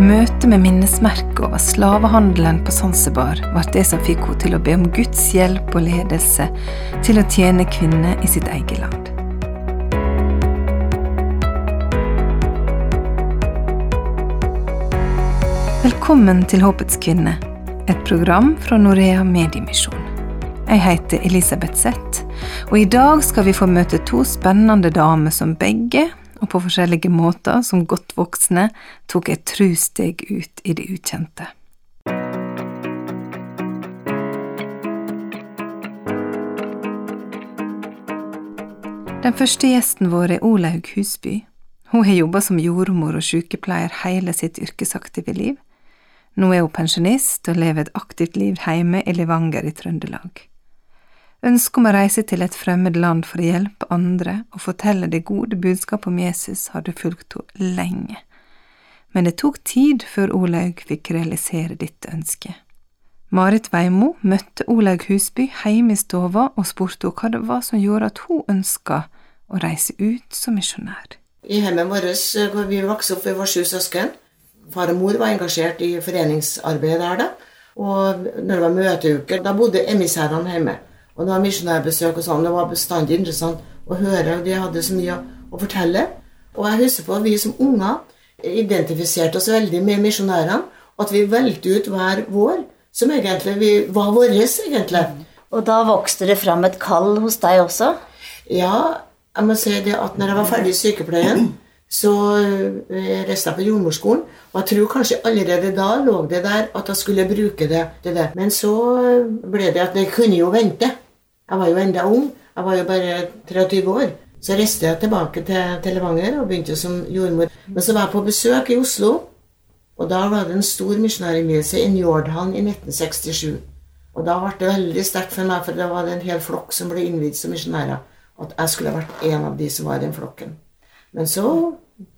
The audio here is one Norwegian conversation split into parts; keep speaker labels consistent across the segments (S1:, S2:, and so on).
S1: Møtet med minnesmerket over slavehandelen på Zanzibar var det som fikk henne til å be om Guds hjelp og ledelse til å tjene kvinner i sitt eget land. Velkommen til Håpets kvinne, et program fra Norea Mediemisjon. Jeg heter Elisabeth Zett, og i dag skal vi få møte to spennende damer som begge, og på forskjellige måter, som godt voksne, tok et trusteg ut i det ukjente. Den første gjesten vår er Olaug Husby. Hun har jobba som jordmor og sykepleier hele sitt yrkesaktive liv. Nå er hun pensjonist og lever et aktivt liv hjemme i Levanger i Trøndelag. Ønsket om å reise til et fremmed land for å hjelpe andre og fortelle det gode budskapet om Jesus hadde fulgt henne lenge, men det tok tid før Olaug fikk realisere dette ønsket. Marit Veimo møtte Olaug Husby hjemme i stova og spurte hva det var som gjorde at hun ønska å reise ut som misjonær.
S2: I hjemmet vårt hvor vi vokste opp, vi var sju søsken. Far og mor var engasjert i foreningsarbeidet der, da. Og når det var møteuker, da bodde emissærene hjemme. Og det var misjonærbesøk og sånn. Det var bestandig interessant å høre, og de hadde så mye å fortelle. Og jeg husker på at vi som unger identifiserte oss veldig med misjonærene. Og at vi valgte ut hver vår, som egentlig vi var vår, egentlig.
S3: Og da vokste det fram et kall hos deg også?
S2: Ja, jeg må si det at når jeg var ferdig i sykepleien, så eh, reiste jeg på jordmorskolen. Og jeg tror kanskje allerede da lå det der at jeg skulle bruke det til det. Men så ble det at det kunne jo vente. Jeg var jo enda ung. Jeg var jo bare 23 år. Så reiste jeg tilbake til, til Levanger og begynte som jordmor. Men så var jeg på besøk i Oslo, og da var det en stor misjonærinnvielse i Njordhallen i 1967. Og da ble det veldig sterkt for meg, for da var det en hel flokk som ble innvidd som misjonærer. At jeg skulle vært en av de som var i den flokken. Men så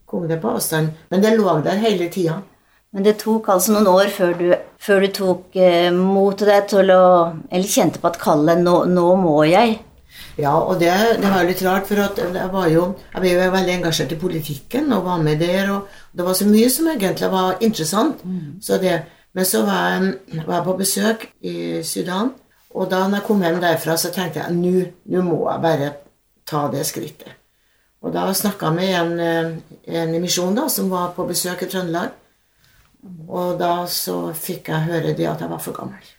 S2: kom det på avstand. Men det lå der hele tida.
S3: Men det tok altså noen år før du, før du tok eh, motet deg til å Eller kjente på at kallet nå, nå, må jeg'?
S2: Ja, og det, det var litt rart, for at jeg var jo Jeg ble jo veldig engasjert i politikken og var med der, og det var så mye som egentlig var interessant. Mm. Så det, men så var jeg, var jeg, på besøk i Sudan, og da når jeg kom hjem derfra, så tenkte jeg nå må jeg bare ta det skrittet. Og da snakka jeg med en, eh, en i misjonen som var på besøk i Trøndelag. Og da så fikk jeg høre det at jeg var for gammel.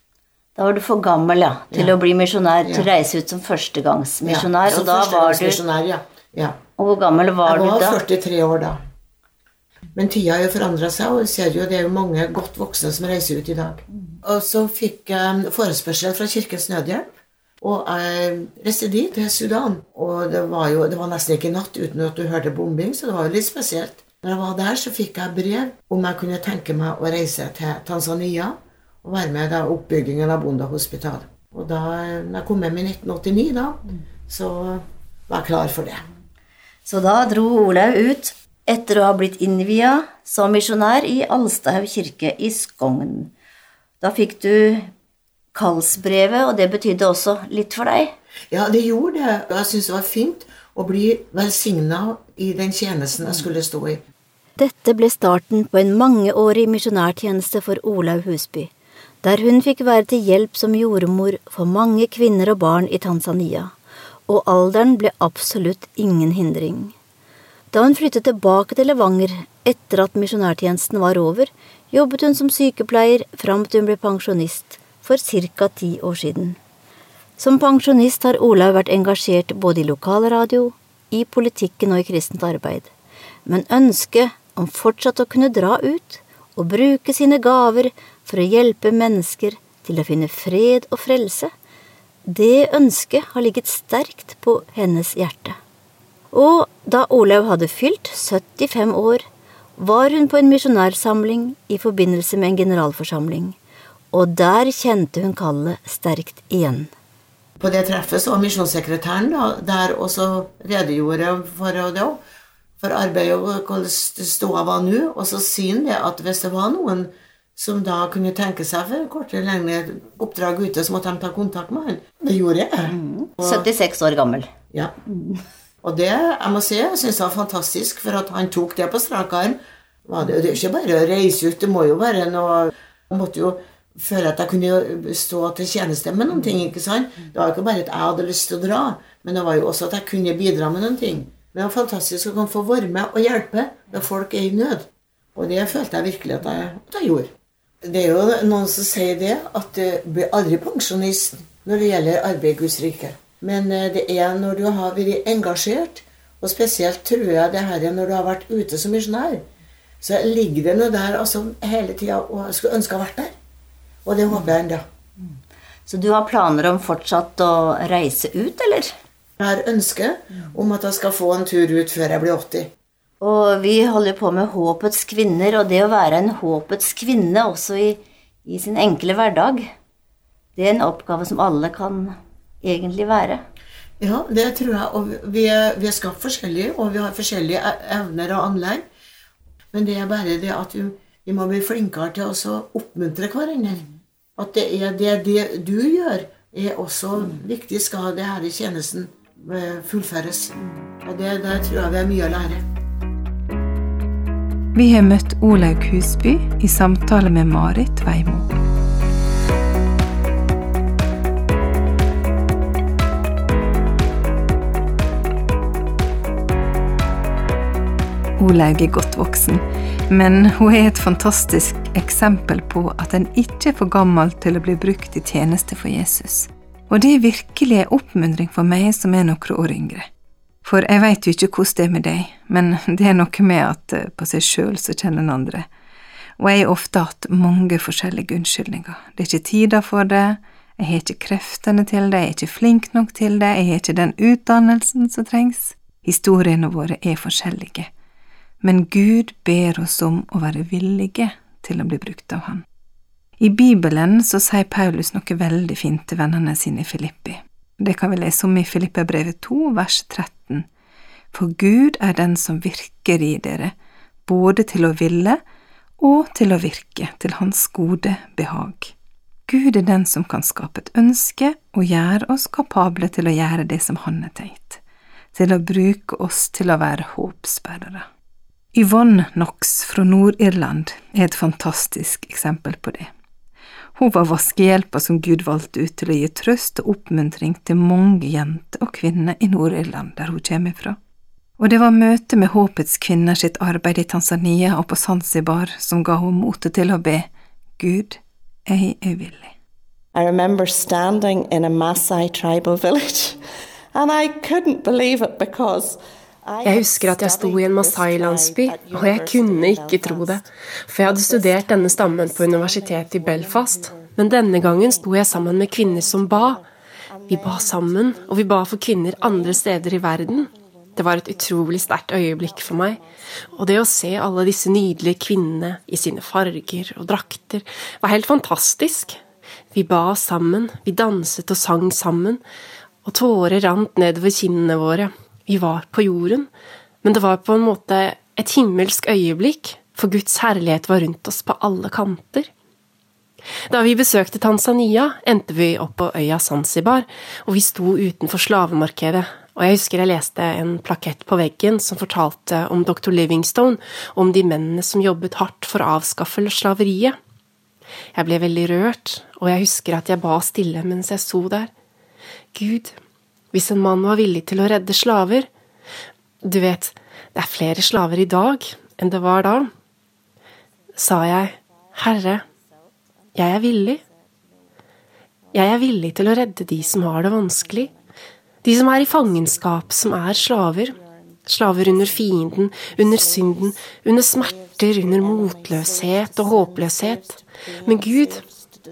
S3: Da var du for gammel, ja, til ja. å bli misjonær, til å reise ut som førstegangsmisjonær. Ja, som og da var du
S2: ja. ja.
S3: Og hvor gammel var,
S2: du
S3: da?
S2: Jeg var 43 år da. Men tida har jo forandra seg, og vi ser jo det er jo mange godt voksne som reiser ut i dag. Og så fikk jeg forespørsel fra Kirkens Nødhjelp, og jeg reiste dit, til Sudan. Og det var jo det var nesten ikke natt uten at du hørte bombing, så det var jo litt spesielt. Når jeg var der, så fikk jeg brev om jeg kunne tenke meg å reise til Tanzania og være med i oppbyggingen av Bonda hospital. Og da når jeg kom hjem i 1989, da, så var jeg klar for det.
S3: Så da dro Olaug ut etter å ha blitt innvia som misjonær i Alstahaug kirke i Skogn. Da fikk du kallsbrevet, og det betydde også litt for deg?
S2: Ja, det gjorde det. Jeg syntes det var fint å bli velsigna i den tjenesten jeg skulle stå i.
S3: Dette ble starten på en mangeårig misjonærtjeneste for Olaug Husby, der hun fikk være til hjelp som jordmor for mange kvinner og barn i Tanzania, og alderen ble absolutt ingen hindring. Da hun flyttet tilbake til Levanger etter at misjonærtjenesten var over, jobbet hun som sykepleier fram til hun ble pensjonist for ca. ti år siden. Som pensjonist har Olaug vært engasjert både i lokalradio, i politikken og i kristent arbeid, men ønsket om fortsatt å kunne dra ut og bruke sine gaver for å hjelpe mennesker til å finne fred og frelse, det ønsket har ligget sterkt på hennes hjerte. Og da Olaug hadde fylt 75 år, var hun på en misjonærsamling i forbindelse med en generalforsamling, og der kjente hun kallet sterkt igjen.
S2: På det treffet så var misjonssekretæren der og så redegjorde for det òg for arbeidet og hvordan ståa var nå. Og så sier han det at hvis det var noen som da kunne tenke seg for kortere eller lengre oppdrag ute, så måtte de ta kontakt med han. Det gjorde jeg.
S3: Mm. 76 år gammel.
S2: Ja. Og det jeg må si, jeg syns var fantastisk, for at han tok det på strak arm. det. Det er jo ikke bare å reise ut, det må jo være noe Han måtte jo føle at jeg kunne stå til tjeneste med noen ting. ikke sant? Det var jo ikke bare at jeg hadde lyst til å dra, men det var jo også at jeg kunne bidra med noen ting. Det var fantastisk å kunne få være med og hjelpe når folk er i nød. Og det følte jeg virkelig at jeg, at jeg gjorde. Det er jo noen som sier det, at du blir aldri pensjonist når det gjelder arbeid i Guds rike. Men eh, det er når du har vært engasjert, og spesielt tror jeg det her er når du har vært ute som misjonær, så ligger det noe der altså, hele tida og jeg skulle ønske jeg vært der. Og det håper jeg ennå.
S3: Så du har planer om fortsatt å reise ut, eller?
S2: Jeg har ønske om at jeg skal få en tur ut før jeg blir 80.
S3: Og vi holder på med Håpets kvinner, og det å være en håpets kvinne også i, i sin enkle hverdag, det er en oppgave som alle kan egentlig være.
S2: Ja, det tror jeg. Og vi er, vi er skapt forskjellige, og vi har forskjellige e- evner og anlegg. Men det er bare det at vi, vi må bli flinkere til å oppmuntre hverandre. At det er det, det du gjør, er også viktig. Skal det her i tjenesten eh, fullføres. Og det, der tror jeg vi har mye å lære.
S1: Vi har møtt Olaug Husby i samtale med Marit Veimo. Olaug er godt voksen, men hun er et fantastisk eksempel på at en ikke er for gammel til å bli brukt i tjeneste for Jesus. Og det er virkelig en oppmuntring for meg som er noen år yngre. For jeg veit jo ikke hvordan det er med deg, men det er noe med at eh, på seg sjøl så kjenner en andre. Og jeg har ofte hatt mange forskjellige unnskyldninger. Det er ikke tida for det, jeg har ikke kreftene til det, jeg er ikke flink nok til det, jeg har ikke den utdannelsen som trengs. Historiene våre er forskjellige men Gud ber oss om å være villige til å bli brukt av Han. I Bibelen så sier Paulus noe veldig fint til vennene sine i Filippi. Det kan vi lese om i Filippabrevet 2, vers 13. For Gud er den som virker i dere, både til å ville og til å virke til Hans gode behag. Gud er den som kan skape et ønske og gjøre oss kapable til å gjøre det som Han er tenkt, til å bruke oss til å være håpsbærere. Yvonne Knox fra Nord-Irland er et fantastisk eksempel på det. Hun var vaskehjelpa som Gud valgte ut til å gi trøst og oppmuntring til mange jenter og kvinner i Nord-Irland, der hun kommer fra. Og det var møtet med Håpets kvinner sitt arbeid i Tanzania og på Zanzibar som ga henne motet til å be Gud, jeg er villig.
S4: I remember standing in a Maasai tribal village, and I couldn't believe it because
S5: jeg husker at jeg sto i en masai-landsby, og jeg kunne ikke tro det, for jeg hadde studert denne stammen på universitetet i Belfast. Men denne gangen sto jeg sammen med kvinner som ba. Vi ba sammen, og vi ba for kvinner andre steder i verden. Det var et utrolig sterkt øyeblikk for meg. Og det å se alle disse nydelige kvinnene i sine farger og drakter var helt fantastisk. Vi ba sammen, vi danset og sang sammen, og tårer rant nedover kinnene våre. Vi var på jorden, men det var på en måte et himmelsk øyeblikk, for Guds herlighet var rundt oss på alle kanter. Da vi besøkte Tanzania, endte vi opp på øya Zanzibar, og vi sto utenfor slavemarkedet, og jeg husker jeg leste en plakett på veggen som fortalte om dr. Livingstone, om de mennene som jobbet hardt for å avskaffe slaveriet. Jeg ble veldig rørt, og jeg husker at jeg ba stille mens jeg sto der. Gud, hvis en mann var villig til å redde slaver. Du vet, det er flere slaver i dag enn det var da. Sa jeg, Herre, jeg er villig. Jeg er villig til å redde de som har det vanskelig, de som er i fangenskap, som er slaver. Slaver under fienden, under synden, under smerter, under motløshet og håpløshet. Men Gud,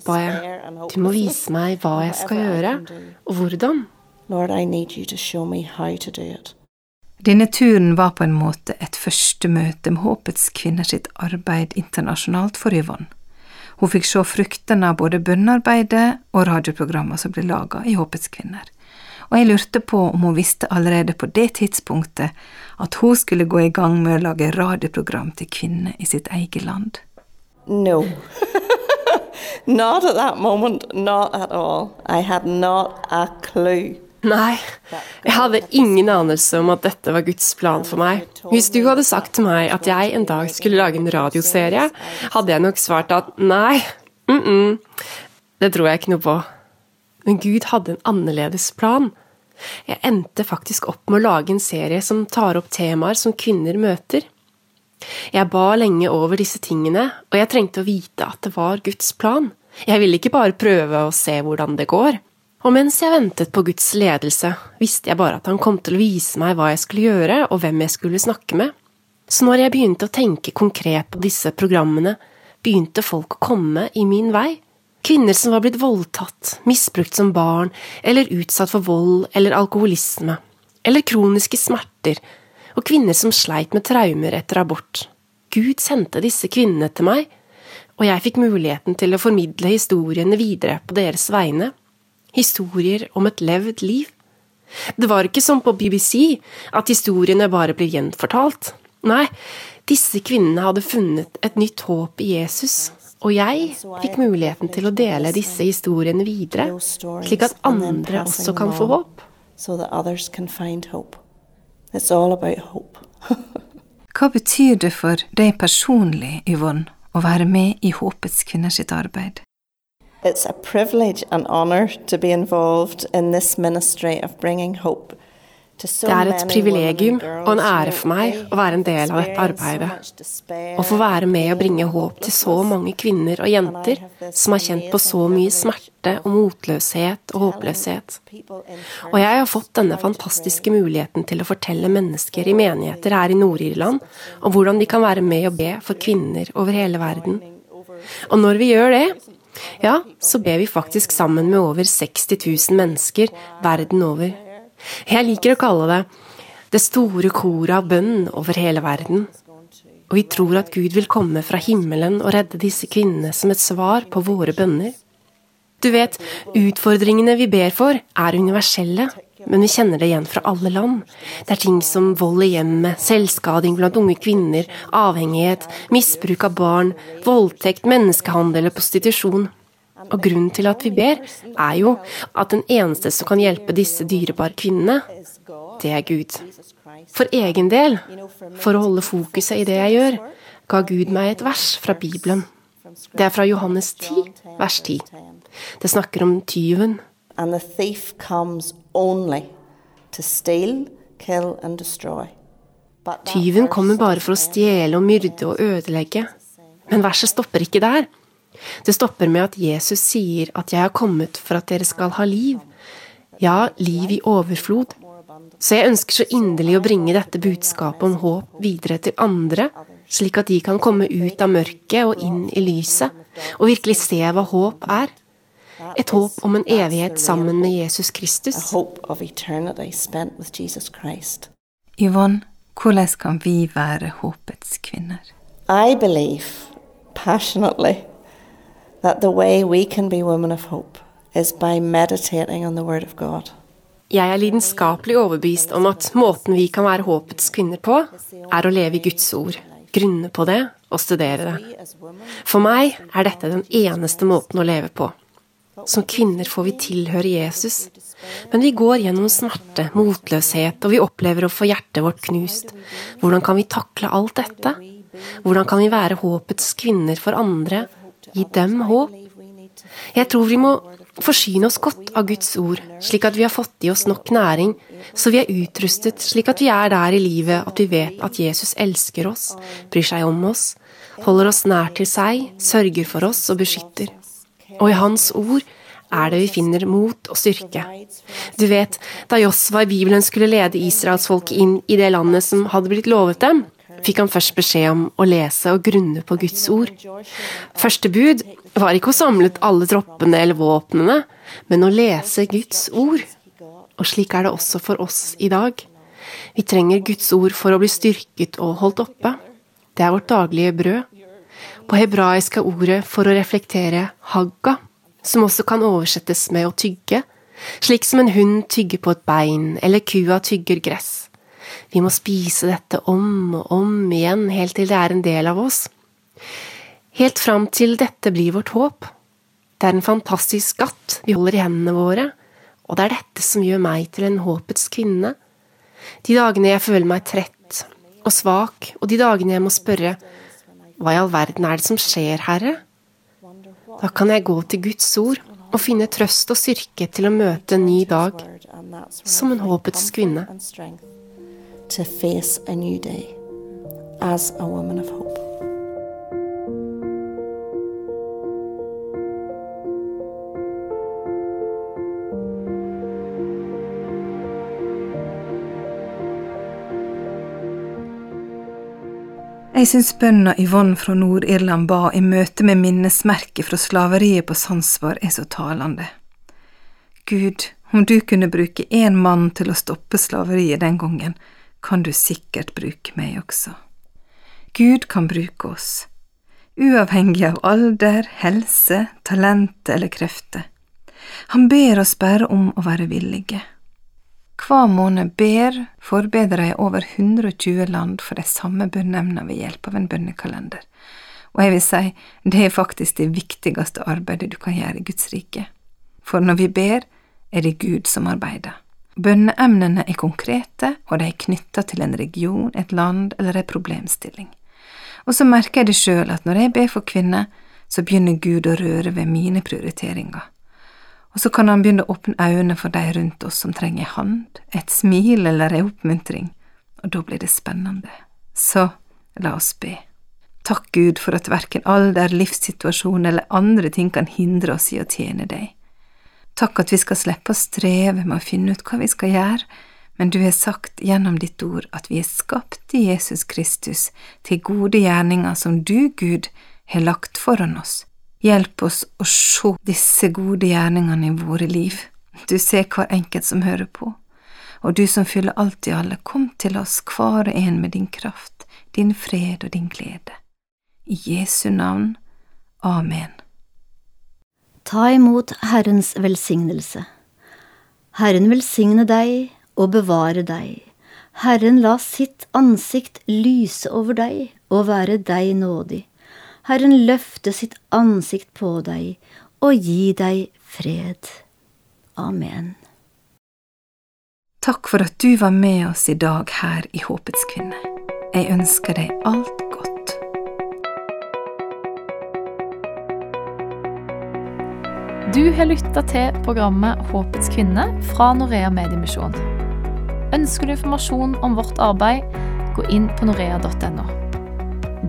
S5: ba jeg, du må vise meg hva jeg skal gjøre, og hvordan.
S4: Lord, I need you to show me how to do it.
S1: Denne turen var på en måte et første møte med Håpets kvinner sitt arbeid internasjonalt for Yvonne. Hun fikk se fruktene av både bønnearbeidet og radioprogrammer som ble laga i Håpets kvinner, og jeg lurte på om hun visste allerede på det tidspunktet at hun skulle gå i gang med å lage radioprogram til kvinner i sitt eget land.
S4: No. not at that moment, not at all. I had not a clue.
S5: Nei, jeg hadde ingen anelse om at dette var Guds plan for meg. Hvis du hadde sagt til meg at jeg en dag skulle lage en radioserie, hadde jeg nok svart at nei, mm -mm, det tror jeg ikke noe på. Men Gud hadde en annerledes plan. Jeg endte faktisk opp med å lage en serie som tar opp temaer som kvinner møter. Jeg ba lenge over disse tingene, og jeg trengte å vite at det var Guds plan. Jeg ville ikke bare prøve å se hvordan det går. Og mens jeg ventet på Guds ledelse, visste jeg bare at han kom til å vise meg hva jeg skulle gjøre, og hvem jeg skulle snakke med. Så når jeg begynte å tenke konkret på disse programmene, begynte folk å komme i min vei. Kvinner som var blitt voldtatt, misbrukt som barn, eller utsatt for vold eller alkoholisme, eller kroniske smerter, og kvinner som sleit med traumer etter abort. Gud sendte disse kvinnene til meg, og jeg fikk muligheten til å formidle historiene videre på deres vegne historier om et levd liv. Det var ikke som på BBC, at historiene bare blir gjenfortalt. Nei, disse kvinnene hadde funnet et nytt håp i Jesus, og jeg fikk muligheten til å dele disse historiene videre, slik at andre også kan få håp.
S1: Hva betyr det for deg personlig, Yvonne, å være med i Håpets kvinner sitt arbeid?
S4: It's a privilege and honor to be involved in this ministry of bringing hope.
S5: Det er et privilegium og en ære for meg å være en del av dette arbeidet. Å få være med og bringe håp til så mange kvinner og jenter som har kjent på så mye smerte og motløshet og håpløshet. Og jeg har fått denne fantastiske muligheten til å fortelle mennesker i menigheter her i Nord-Irland om hvordan de kan være med og be for kvinner over hele verden. Og når vi gjør det, ja, så ber vi faktisk sammen med over 60 000 mennesker verden over. Jeg liker å kalle det det store koret av bønn over hele verden. Og vi tror at Gud vil komme fra himmelen og redde disse kvinnene som et svar på våre bønner. Du vet, utfordringene vi ber for, er universelle, men vi kjenner det igjen fra alle land. Det er ting som vold i hjemmet, selvskading blant unge kvinner, avhengighet, misbruk av barn, voldtekt, menneskehandel og prostitusjon. Og grunnen til at vi ber, er jo at den eneste som kan hjelpe disse dyrebare kvinnene, det er Gud. For egen del, for å holde fokuset i det jeg gjør, ga Gud meg et vers fra Bibelen. Det er fra Johannes 10, vers 10. Det snakker om tyven
S4: And the thief comes only to steal, kill and destroy.
S5: Tyven kommer bare for å stjele og myrde og ødelegge. Men verset stopper ikke der. Det stopper med at Jesus sier at 'jeg har kommet for at dere skal ha liv'. Ja, liv i overflod. Så jeg ønsker så inderlig å bringe dette budskapet om håp videre til andre, slik at de kan komme ut av mørket og inn i lyset, og virkelig se hva håp er. Et håp om en evighet sammen med Jesus Kristus.
S1: Yvonne, hvordan kan vi være håpets kvinner?
S4: I believe passionately that the way we can be women of hope is by meditating on the Word of God.
S5: Jeg er lidenskapelig overbevist om at måten vi kan være håpets kvinner på, er å leve i Guds ord, grunne på det og studere det. For meg er dette den eneste måten å leve på. Som kvinner får vi tilhøre Jesus. Men vi går gjennom smerte, motløshet, og vi opplever å få hjertet vårt knust. Hvordan kan vi takle alt dette? Hvordan kan vi være håpets kvinner for andre? Gi dem håp? Jeg tror vi må forsyne oss godt av Guds ord, slik at vi har fått i oss nok næring, så vi er utrustet slik at vi er der i livet at vi vet at Jesus elsker oss, bryr seg om oss, holder oss nær til seg, sørger for oss og beskytter. Og i Hans ord er det vi finner mot og styrke. Du vet, da Josva i Bibelen skulle lede israelsfolket inn i det landet som hadde blitt lovet dem, fikk han først beskjed om å lese og grunne på Guds ord. Første bud var ikke å samle alle troppene eller våpnene, men å lese Guds ord. Og slik er det også for oss i dag. Vi trenger Guds ord for å bli styrket og holdt oppe. Det er vårt daglige brød. På hebraisk er ordet for å reflektere hagga, som også kan oversettes med å tygge, slik som en hund tygger på et bein eller kua tygger gress. Vi må spise dette om og om igjen helt til det er en del av oss. Helt fram til dette blir vårt håp. Det er en fantastisk skatt vi holder i hendene våre, Og det er dette som gjør meg til en håpets kvinne. De dagene jeg føler meg trett og svak, og de dagene jeg må spørre hva i all verden er det som skjer, Herre? Da kan jeg gå til Guds ord og finne trøst og styrke til å møte en ny dag som en håpets kvinne.
S4: To face a new day as a woman of hope.
S1: Jeg syns bønna Yvonne fra Nord-Irland ba i møte med minnesmerket fra slaveriet på Sandsvar er så talende. Gud, om du kunne bruke én mann til å stoppe slaveriet den gangen, kan du sikkert bruke meg også. Gud kan bruke oss, uavhengig av alder, helse, talent eller krefter. Han ber oss bare om å være villige. Hver måned ber forbedere i over 120 land for de samme bønneemnene ved hjelp av en bønnekalender, og jeg vil si det er faktisk det viktigste arbeidet du kan gjøre i Guds rike, for når vi ber, er det Gud som arbeider. Bønneemnene er konkrete, og de er knytta til en region, et land eller en problemstilling. Og så merker jeg det sjøl at når jeg ber for kvinner, så begynner Gud å røre ved mine prioriteringer og så kan han begynne å åpne øynene for de rundt oss som trenger ei hand, et smil eller ei oppmuntring, og da blir det spennende. Så la oss be. Takk Gud for at verken alder, livssituasjon eller andre ting kan hindre oss i å tjene deg. Takk at vi skal slippe å streve med å finne ut hva vi skal gjøre, men du har sagt gjennom ditt ord at vi er skapt i Jesus Kristus til gode gjerninger som du, Gud, har lagt foran oss. Hjelp oss å se disse gode gjerningene i våre liv. Du ser hver enkelt som hører på, og du som fyller alt i alle, kom til oss hver og en med din kraft, din fred og din glede. I Jesu navn. Amen.
S3: Ta imot Herrens velsignelse. Herren velsigne deg og bevare deg. Herren la sitt ansikt lyse over deg og være deg nådig. Herren løfte sitt ansikt på deg og gi deg fred. Amen.
S1: Takk for at du var med oss i dag her i Håpets kvinne. Jeg ønsker deg alt godt.
S6: Du har lytta til programmet Håpets kvinne fra Norea Mediemisjon. Ønsker du informasjon om vårt arbeid, gå inn på norea.no.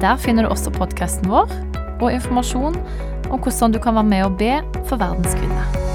S6: Der finner du også podkasten vår og informasjon om hvordan du kan være med og be for verdens kvinner.